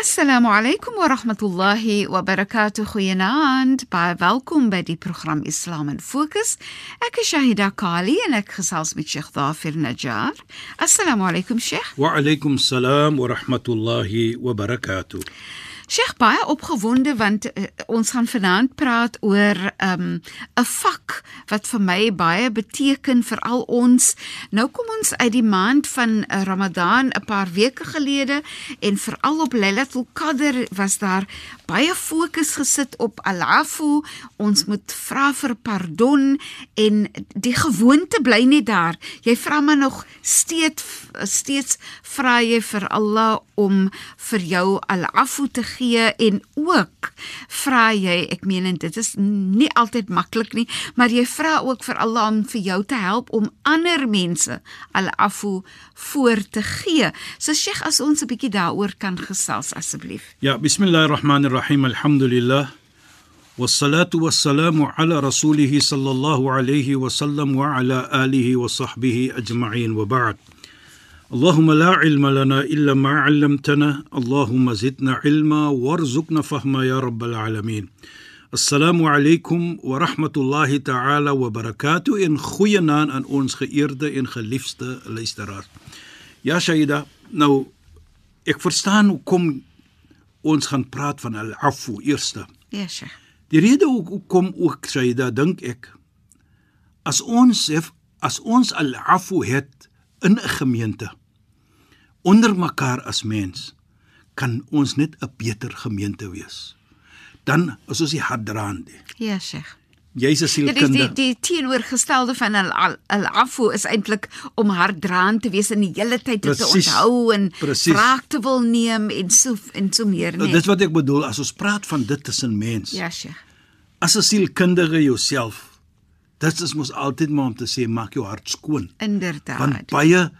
السلام عليكم ورحمة الله وبركاته. خويا ناند باي فالكم بدي بروخرام اسلام فوكس أك شاهدة كالي انك خصاص من شيخ ظافر نجار. السلام عليكم شيخ. وعليكم السلام ورحمة الله وبركاته. Sheikh baie opgewonde want uh, ons gaan vanaand praat oor 'n um, vak wat vir my baie beteken vir al ons. Nou kom ons uit die maand van uh, Ramadan 'n paar weke gelede en veral op Lailatul Qadr was daar baie fokus gesit op al-afu. Ons moet vra vir pardon en die gewoonte bly net daar. Jy vra maar nog steeds steeds vra jy vir Allah om vir jou al-afu te gee en ook vra jy, ek meen en dit is nie altyd maklik nie, maar jy vra ook vir Allah om vir jou te help om ander mense al-afu voor te gee. So Sheikh, as ons 'n bietjie daaroor kan gesels asseblief. Ja, bismillahirrahmanirrahim. Alhamdulillah. والصلاة والسلام على رسوله صلى الله عليه وسلم وعلى آله وصحبه أجمعين وبعد اللهم لا علم لنا إلا ما علمتنا اللهم زدنا علما وارزقنا فهما يا رب العالمين السلام عليكم ورحمة الله تعالى وبركاته إن خوينان aan ons geëerde en geliefde luisteraars. Ja Shaida, nou ek verstaan hoekom ons gaan praat van al-afu eerste. Ja, Sheikh. Die rede hoekom ook Shaida dink ek as ons hef, as ons al-afu het in 'n gemeente onder mekaar as mens kan ons net 'n beter gemeente wees. Dan as ons die hadraan die. Ja, Sheikh. Jy's 'n Dit is sielkundige. die die teenoorgestelde van al al, al afu is eintlik om harddraand te wees en die hele tyd dit te onthou en wraak te wil neem en so en so meer Nou, nee. Dis wat ek bedoel as ons praat van dit tussen mens. Ja, Sheikh. As 'n sielkundige jouself. Dit is mos altyd maar om te sê maak jou hart skoon. Inderdaad. Want baie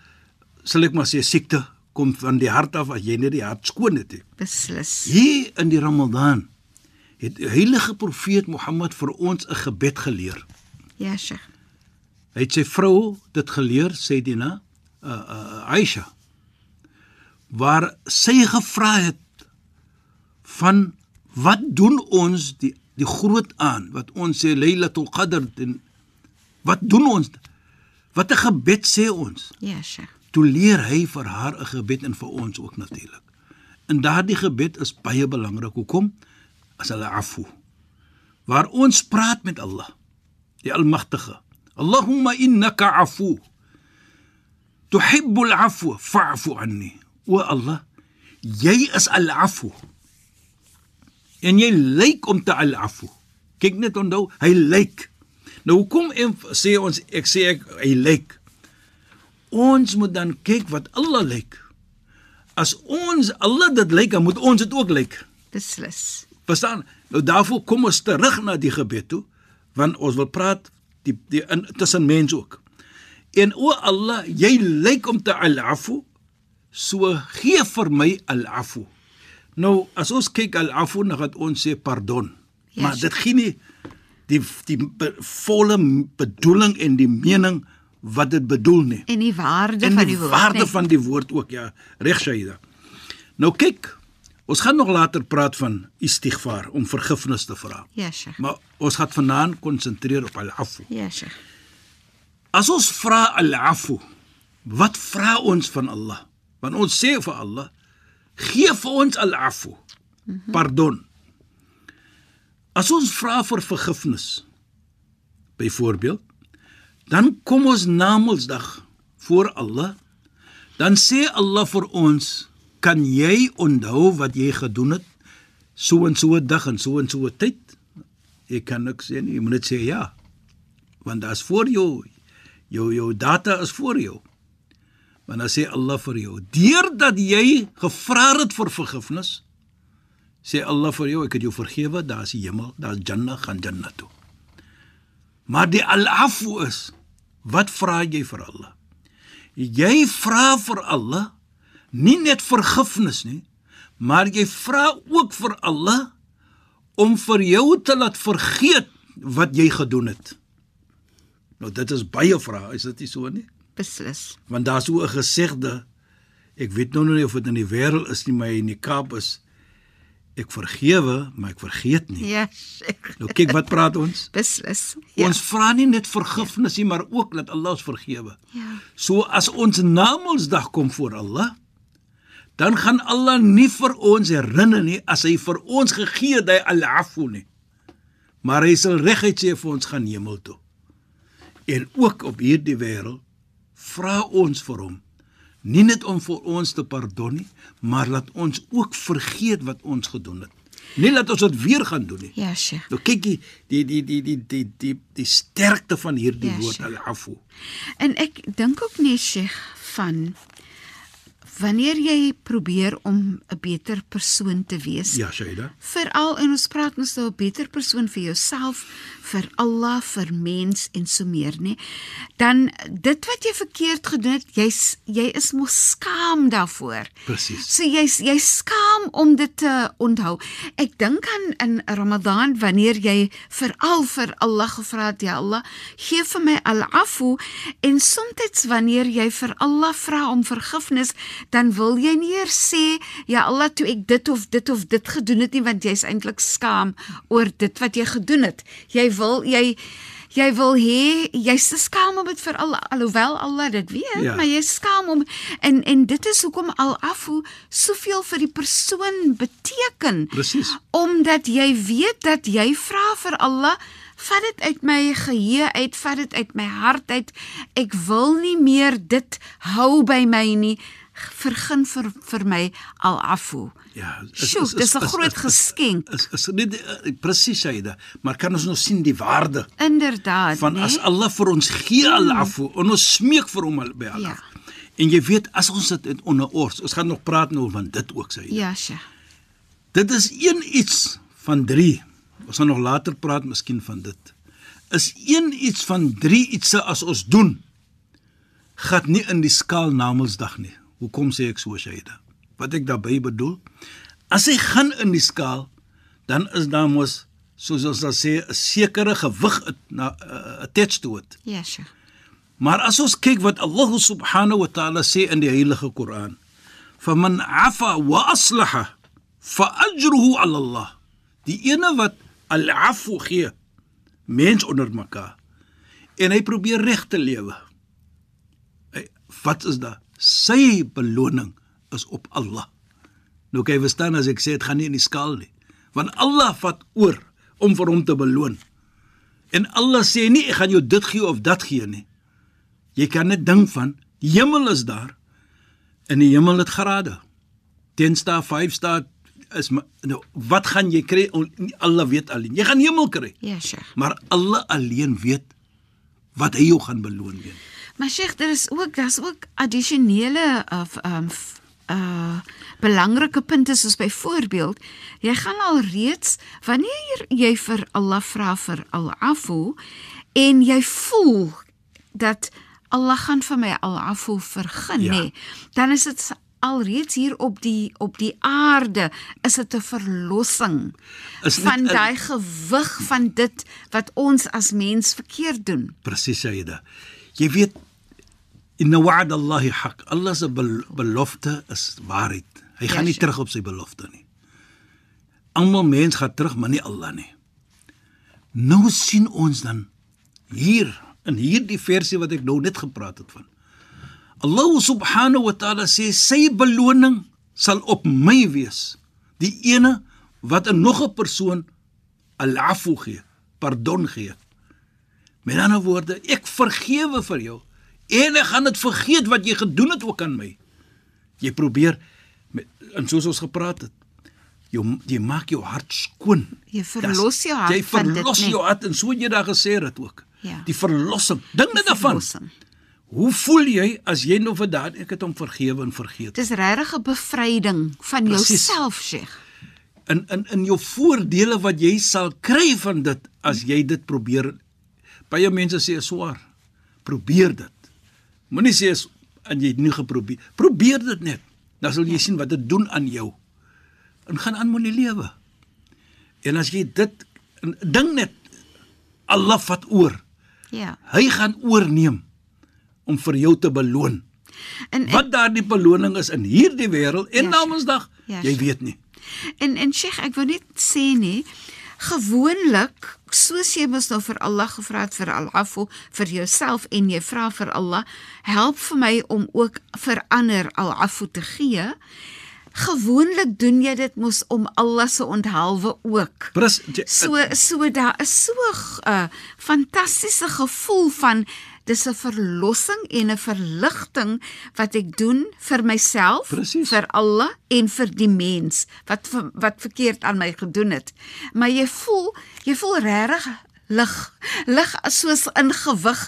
sal ek maar sê siekte kom van die hart af as jy net die hart skoon het. Beslis. Hier in die Ramadan het die heilige profeet Mohammed vir ons 'n gebed geleer. Ja, Sheikh. Hy het sy vrou dit geleer, sê Dina, uh, uh Aisha. Waar sy gevra het van wat doen ons die die groot aan wat ons sê Lailatul Qadr en wat doen ons? Wat 'n gebed sê ons? Ja, Sheikh. Toe leer hy vir haar 'n gebed en vir ons ook natuurlik. En daardie gebed is baie belangrik. Hoekom? As hulle afu. Waar ons praat met Allah, die Almagtige. Allahumma innaka afu. Tuhibbul afwa fa'fu anni. O Allah, jy is al-afu. En jy lyk om te al-afu. Kyk net onthou, hy lyk. Nou hoekom sê ons ek sê ek hy lyk. Ons moet dan kyk wat Allah lyk. As ons Allah dit lyk, dan moet ons dit ook lyk. Beslis. Verstaan? Nou daarvoor kom ons terug na die gebed toe, want ons wil praat die, die in tussen mense ook. En o Allah, jy lyk om te al-afu, so gee vir my al-afu. Nou as ons kyk al-afu, dan gaan ons sê pardon. Ja, maar Sheikh. dit gee nie die die be, volle bedoeling en die mening wat dit bedoel nie En die waarde en van die die woord. waarde nee. van die woord ook ja reg Shaida nou kyk ons gaan nog later praat van istighfar om vergifnis te vra Ja, Sheikh. maar ons gaan vanaand konsentreer op al-afu Ja, Sheikh. as ons vra al-afu wat vra ons van Allah want ons sê vir Allah gee vir ons al-afu pardon as ons vra vir vergifnis byvoorbeeld dan kom ons na Mondsdag voor Allah dan sê Allah vir ons kan jy onthou wat jy gedoen het so en so 'n dag en so en so 'n tyd? Jy kan niks sê nie, jy moet net sê ja. Want daar's voor jou jou jou data is voor jou. Want dan sê Allah vir jou, deurdat jy gevra het vir vergifnis, sê Allah vir jou, ek het jou vergewe, daar's die hemel, daar's Jannah, gaan Jannah toe. Maar die al-afu is, wat vra jy vir Allah? Jy vra vir Allah nie net vergifnis nie, maar jy vra ook vir Allah om vir jou te laat vergeet wat jy gedoen het. Nou dit is baie vrae, is dit nie so nie? Beslis. Want daar's so 'n gesegde ek weet nou nie of dit in die wêreld is nie, maar in die Kaap is ek vergewe, maar ek vergeet nie. Ja, Sheikh. Nou kyk wat praat ons? Beslis. Ja. Ons vra nie net vergifnis nie, maar ook dat Allah ons vergewe. Ja. So as ons Namedsdag kom voor Allah, dan gaan Allah nie vir ons herinner nie as hy vir ons gegee het hy al-afu nie. Maar hy sal reguit sê vir ons gaan hemel toe. En ook op hierdie wêreld vra ons vir hom nie net om vir ons te pardon nie, maar laat ons ook vergeet wat ons gedoen het. Nie laat ons dit weer gaan doen nie. Ja, Sheikh. Nou kyk die die die die die die die, die sterkte van hierdie Ja, woord al-afu. En ek dink ook nie Sheikh van wanneer jy probeer om 'n beter persoon te wees. Ja, Shaida. Veral en ons praat mos nou 'n beter persoon vir jouself, vir Allah, vir mens en so meer, nê? Dan dit wat jy verkeerd gedoen het, jy's jy is mos skaam daarvoor. Presies. So jy's jy skaam om dit te onthou. Ek dink aan in Ramadan wanneer jy veral vir Allah gevra het, ja Allah, gee vir my al-afu en soms wanneer jy vir Allah vra om vergifnis, dan wil jy nie eers sê, ja Allah, toe ek dit of dit of dit gedoen het nie want jy's eintlik skaam oor dit wat jy gedoen het. Jy wil jy Jy wil hê jy's te skaam om dit vir al alhoewel Allah dit weet, Ja. maar jy's skaam om en en dit is hoekom al afu soveel vir die persoon beteken. Presies. Omdat jy weet dat jy vra vir Allah vat dit uit my geheue uit, vat dit uit my hart uit. Ek wil nie meer dit hou by my nie. Vergun vir vir my al afu. Ja, Sjoe, dis 'n groot geskenk. Is is nie uh, presies Shaida, maar kan ons nog sien die waarde Inderdaad, van né? as Allah vir ons gee al-afu en ons smeek vir hom al- by Allah. Ja. En jy weet as ons dit onder ons, ons gaan nog praat nou van dit ook Shaida. Ja, sja. Dit is een iets van 3. Ons gaan nog later praat miskien van dit. Is een iets van 3 ietsie as ons doen gaan nie in die skaal Namedsdag nie. Hoekom sê ek so Shaida? Wat ek daarmee bedoel, as hy gaan in die skaal, dan is daar mos soos ons dan sê 'n sekere gewig na uh, attached to it. Ja, sja. Maar as ons kyk wat Allah subhanahu wa ta'ala sê in die heilige Koran, "Faman 'afa wa aslaha fa ajruhu 'ala Allah." Die ene wat al-'afu gee, mens onder mekaar en hy probeer reg te lewe. Wat is da? Sy beloning is op Allah. Nou kan jy verstaan as ek sê dit gaan nie in die skaal nie, want Allah vat oor om vir hom te beloon. En Allah sê nie ek gaan jou dit gee of dat gee nie. Jy kan net dink van die hemel is daar. In die hemel het grade. 10 ster, 5 ster is nou wat gaan jy kry? Allah weet alleen. Jy gaan hemel kry. Ja, sja. Maar Allah alleen weet wat hy jou gaan beloon mee. Maar Sheikh, daar is ook daar's ook addisionele of um f- uh belangrike punte soos byvoorbeeld jy gaan al reeds wanneer jy vir Allah vra vir al-afu en jy voel dat Allah gaan vir my al-afu vergun Ja. nê dan is dit alreeds hier op die op die aarde is dit 'n verlossing Is net van daai gewig van dit wat ons as mens verkeerd doen Presies Sayyida. Jy weet inna wa'd Allah haq. Allah se bel belofte is waarheid. Hy Ja, gaan nie sure. terug op sy belofte nie. Almal mens gaan terug, maar nie Allah nie. Nou sien ons dan hier in hierdie versie wat ek nou net gepraat het van. Allah subhanahu wa ta'ala sê sy beloning sal op my wees. Die ene wat 'n nog 'n persoon al-afu gee, pardon gee. Met ander woorde, ek vergewe vir jou en ek gaan dit vergeet wat jy gedoen het ook aan my. Jy probeer Met, en soos ons gepraat het, jy jy maak jou hart skoon. Jy verlos jou hart Jy verlos nee. jou hart en so het jy daar gesê dit ook. Ja. Die verlossing. Dink net daarvan. Hoe voel jy as jy nou vir daad ek het hom vergewe en vergeet? Dis regtig 'n bevryding van jouself, Sheikh. In in in jou voordele wat jy sal kry van dit as jy dit probeer. Baie mense sê is swaar. Probeer dit. Moenie sê en jy nie geprobeer. Probeer dit net. Dan sal jy sien wat dit doen aan jou. En gaan aan met die lewe. En as jy dit ding net Allah vat oor. Ja. Hy gaan oorneem om vir jou te beloon. En en, Wat daardie beloning is in hierdie wêreld en Ja, na. Woensdag, Ja, jy weet nie. en en Sheikh, ek wou net sê nie gewoonlik soos jy mos nou vir Allah gevra het vir al-afu vir jouself en jy vra vir Allah help vir my om ook vir ander al-afu te gee. Gewoonlik doen jy dit mos om Allah se onthaalwe ook. Pres, jy, So so daar is so 'n uh, fantastiese gevoel van dis 'n verlossing en 'n verligting wat ek doen vir myself, Presies. vir Allah en vir die mens wat wat verkeerd aan my gedoen het. Maar jy voel jy voel regtig lig lig soos in gewig.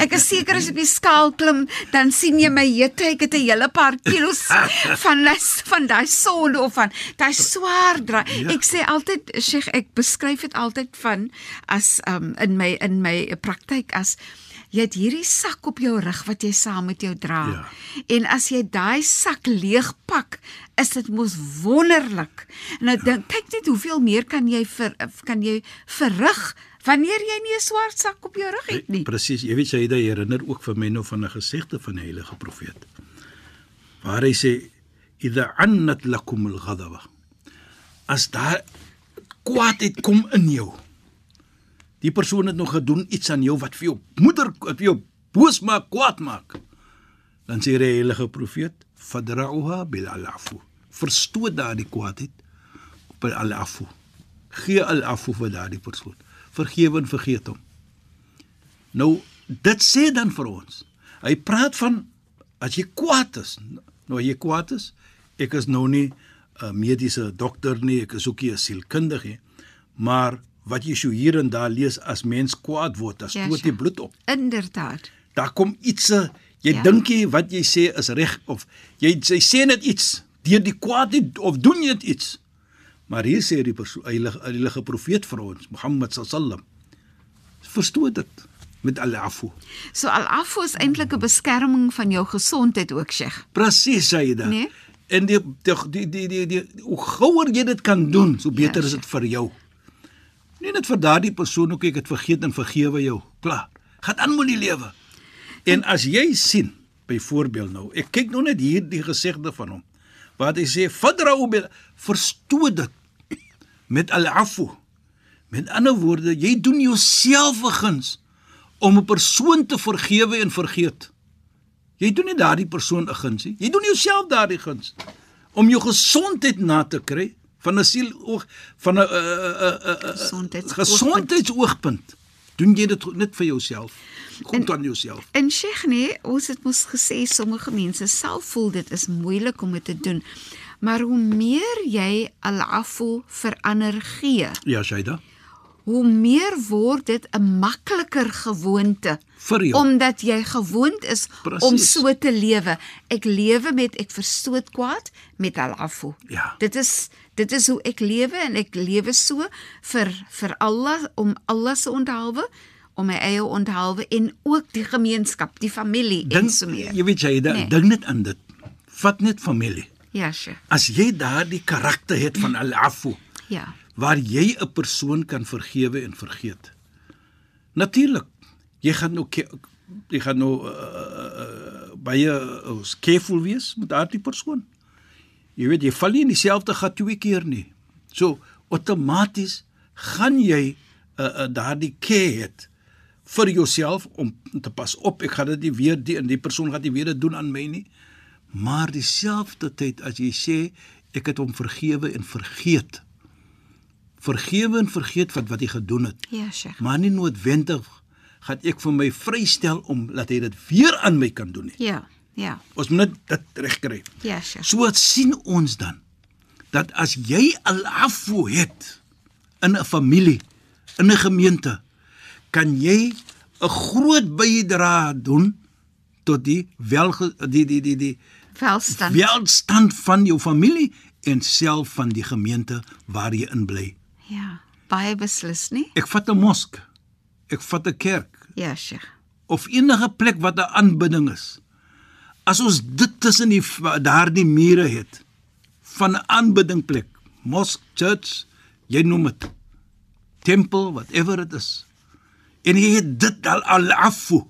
Ek is seker as jy op die skaal klim, dan sien jy my jette, ek het 'n hele paar kilos van les van daai sonde of van daai swaar dra. Ja. Ek sê altyd Sheikh, ek beskryf dit altyd van as um in my in my praktyk as jy het hierdie sak op jou rug wat jy saam met jou dra. Ja. En as jy daai sak leegpak, is dit mos wonderlik. Nou dink kyk net hoeveel meer kan jy vir kan jy verrig wanneer jy nie 'n swart sak op jou rug het nie. Presies, jy weet jy dit herinner ook vir my nou van 'n gesegde van die heilige profeet. Waar hy sê idha annat lakum al-ghadaba. As daar kwaadheid kom in jou. Die persoon het nog gedoen iets aan jou wat vir jou moeder wat vir jou boos maak, kwaad maak. Dan sê die heilige profeet, fadra'uha bil alafu. Verstoot daardie kwaadheid bil alafu. Gee alafu vir daardie persoon. Vergewe en vergeet hom. Nou dit sê dan vir ons. Hy praat van as jy kwaad is. Nou as jy kwaad is, ek is nou nie 'n mediese dokter nie, ek is ook nie 'n sielkundige nie, maar wat jy so hier en daar lees as mens kwaad word, dan Ja, stoot jy sja. bloed op. Inderdaad. Daar kom iets jy Ja. ja. dink jy wat jy sê is reg of jy jy sê net iets deur die kwaad of doen jy iets. Maar hier sê die heilige heilige profeet vir ons, Mohammed sallam. Verstoot dit met al-afu. So al-afu is eintlik 'n beskerming van jou gesondheid ook, Sheikh. Presies dit. Nee. En die die die die die, die hoe gouer jy dit kan doen, so beter Ja, is dit vir jou. Nie net vir daardie persoon ook ek het vergeet en vergewe jou. Klaar. Gaan aan met die lewe. En as jy sien, byvoorbeeld nou, ek kyk nou net hier die gesegde van hom. Wat hy sê, "Fadra'u bil verstoot dit met al-afu." Met ander woorde, jy doen jouself 'n guns om 'n persoon te vergewe en vergeet. Jy doen nie daardie persoon 'n guns nie. Jy doen jouself daardie guns om jou gesondheid na te kry van 'n siel oog van 'n 'n Gesondheidsoogpunt. Doen jy dit net vir jouself? Goed aan jouself. En Sheikh nee, ons het mos gesê sommige mense self voel dit is moeilik om dit te doen. Maar hoe meer jy al-afu vir ander gee, Ja, Shaida. Hoe meer word dit 'n makliker gewoonte Vir jou. omdat jy gewoond is Presies. om so te lewe. Ek lewe met ek verstoot kwaad met al-afu. Ja. Dit is dit is hoe ek lewe en ek lewe so vir vir Allah om Allah se onthaalwe, om my eie onthaalwe en ook die gemeenskap, die familie en Dink so meer. jy weet Shaida, Nee. nee. dink net aan dit. Vat net familie. Ja, sure. As jy daardie karakter het van al-afu Ja. Waar jy 'n persoon kan vergewe en vergeet. Natuurlik, jy gaan ke- jy gaan nou uh, uh, baie uh, careful wees met daardie persoon. Jy weet jy val nie in dieselfde gat twee keer nie. So outomaties gaan jy uh, uh, daardie care het vir jouself om te pas op ek gaan dit nie weer die en die persoon gaan dit weer doen aan my nie. Maar dieselfde tyd as jy sê ek het hom vergewe en vergeet. Vergewe en vergeet wat wat hy gedoen het. Ja, Sheikh. Maar nie noodwendig gaan ek vir my vrystel om laat hy dit weer aan my kan doen nie. Ja. Ja. Ons moet net dit regkry. Ja, Sheikh. So wat sien ons dan dat as jy al-afu het in 'n familie, in 'n gemeente, kan jy 'n groot bydrae doen tot die wel die die die die Welstand. welstand van jou familie en self van die gemeente waar jy in bly. Ja. Baie beslis nie? Ek vat 'n mosk. Ek vat 'n kerk Ja, Sheikh. of enige plek wat 'n aanbidding is. As ons dit tussen die daardie mure het van 'n aanbiddingplek, mosk, church, jy noem dit, tempel, whatever it is. En jy het dit al al afu.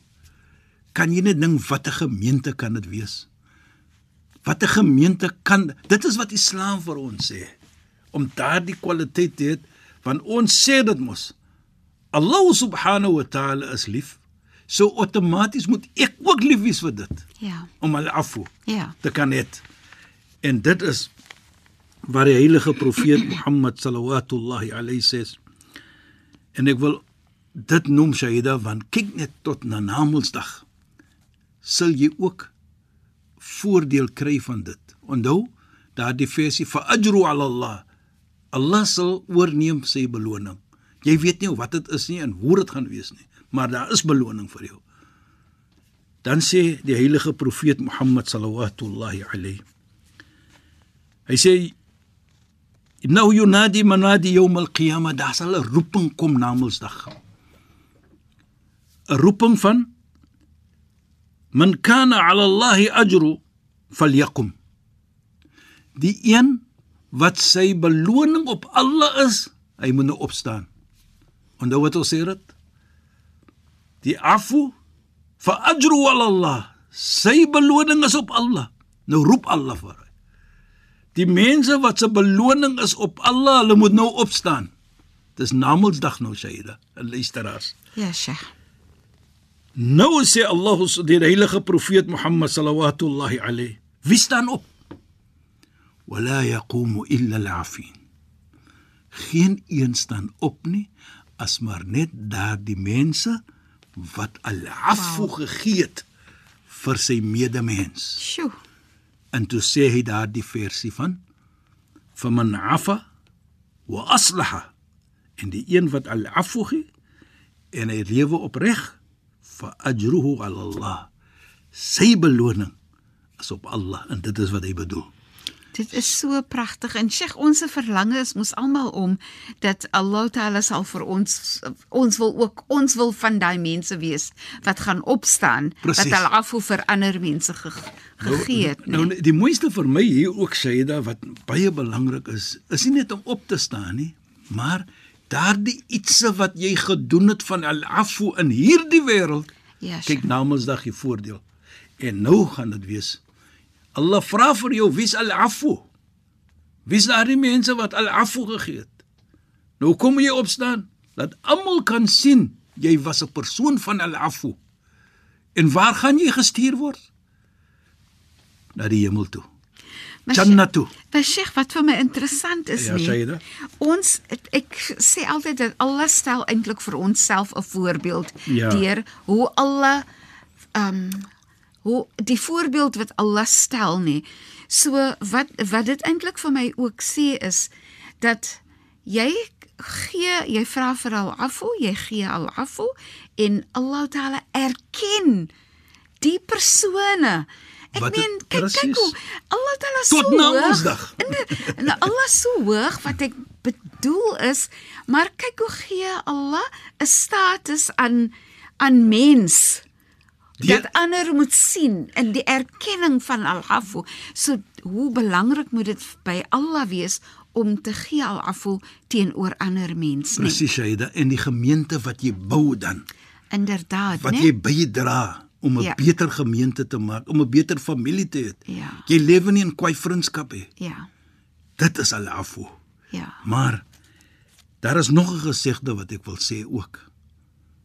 Kan jy net dink wat 'n gemeente kan dit wees? Wat 'n gemeente kan dit is wat Islam vir ons sê om daardie kwaliteit te hê want ons sê dit mos Allah subhanahu wa ta'ala is lief. So outomaties moet ek ook lief wees vir dit Ja. om al afu Ja. te kan hê. En dit is waar die heilige profeet Mohammed sallallahu alayhi sê. En ek wil dit noem Shaida want kyk net tot na Namedsdag sal jy ook voordeel kry van dit. Onthou daardie versie fa ajru ala Allah. Allah sal oorneem sy beloning. Jy weet nie wat dit is nie en hoe dit gaan wees nie, maar daar is beloning vir jou. Dan sê die heilige profeet Mohammed sallallahu alayhi. Hy sê innahu yunadi manadi yawm al-qiyamah, daar sal 'n roeping kom na Mondsdag. 'n Roeping van Man kana 'ala Allah ajru falyakum. Die een wat sy beloning op Allah is, hy moet nou opstaan. Onthou wat ons sê dit? Die afu fa ajru ala Allah. Sy beloning is op Allah. Nou roep Allah vir hy. Die mense wat se beloning is op Allah, hulle moet nou opstaan. Dis Namedsdag nou Shaida, en luisteraars. Ja, Sheikh. Nou sê Allah die heilige profeet Mohammed sallallahu alayhi, wie staan op? Wala yaqumu illa al-afin. Geen een staan op nie as maar net daardie mense wat al-afu wow. gegee het vir sy medemens. Sjoe. En toe sê hy daardie versie van faman afa wa aslaha en die een wat al-afu gee en hy lewe opreg fa ajruhu ala Allah. Sy beloning is op Allah en dit is wat hy bedoel. Dit is so pragtig en Sheikh ons verlange is mos almal om dat Allah Taala sal vir ons ons wil ook ons wil van daai mense wees wat gaan opstaan Precies. wat hulle afho vir ander mense ge, gegee het. Nou, Nee. nou die mooiste vir my hier ook dat wat baie belangrik is, is nie net om op te staan nie, maar daardie ietsie wat jy gedoen het van al-afu in hierdie wêreld. Ja, Kyk Sheikh. Namedsdag die voordeel. En nou gaan dit wees. Allah vra vir jou wie's al-afu? Wie's daardie mense wat al-afu gegee het? Nou kom jy opstaan, dat almal kan sien jy was 'n persoon van al-afu. En waar gaan jy gestuur word? Na die hemel toe. Sheikh- Jannatu. Maar Sheikh, wat vir my interessant is Ja, nie. Sayyida. Ons ek, ek sê altyd dat Allah stel eintlik vir ons self 'n voorbeeld Ja. deur hoe Allah ehm um, hoe die voorbeeld wat Allah stel nie. So wat wat dit eintlik vir my ook sê is dat jy gee, jy vra vir al-afu, jy gee al-afu en Allah Taala erken die persone. Ek Wat meen, kyk kyk presies. hoe Allah Taala Tot so na hoog- Woensdag. En en Allah so hoog wat ek bedoel is, maar kyk hoe gee Allah 'n status aan aan mens Die- dat ander moet sien in die erkenning van al-afu. So hoe belangrik moet dit by Allah wees om te gee al-afu teenoor ander mense, nee. Presies, Shaida, en die gemeente wat jy bou dan, Inderdaad, wat nee. jy bydra om 'n Ja. beter gemeente te maak, om 'n beter familie te hê. Ja. Jy lewe nie in kwai vriendskap hê. Ja. Dit is al-afu. Ja. Maar daar is nog 'n gesegde wat ek wil sê ook.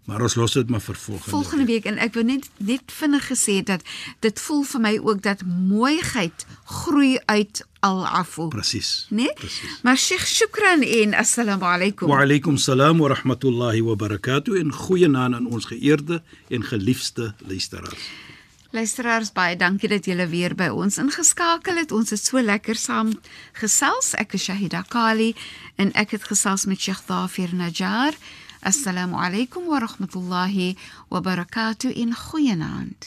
Maar ons los dit maar vir volgende. Volgende week en ek wil net net vinnig gesê dat dit voel vir my ook dat mooiheid groei uit al-afu. Presies. Nee? Presies. Maar Sheikh, shukran en assalamu alaykum. Wa alaykum salaam wa rahmatullahi wa barakatuh en goeienaand aan ons geëerde en geliefde luisteraars. Luisteraars, baie dankie dat julle weer by ons ingeskakel het. Ons het so lekker saam gesels. Ek is Shahida Kali en ek het gesels met Sheikh Dafir Najjar. السلام عليكم ورحمة الله وبركاته. إن خوينا عند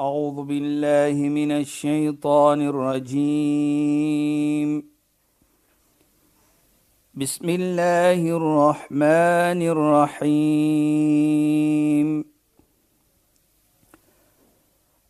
أعوذ بالله من الشيطان الرجيم. بسم الله الرحمن الرحيم.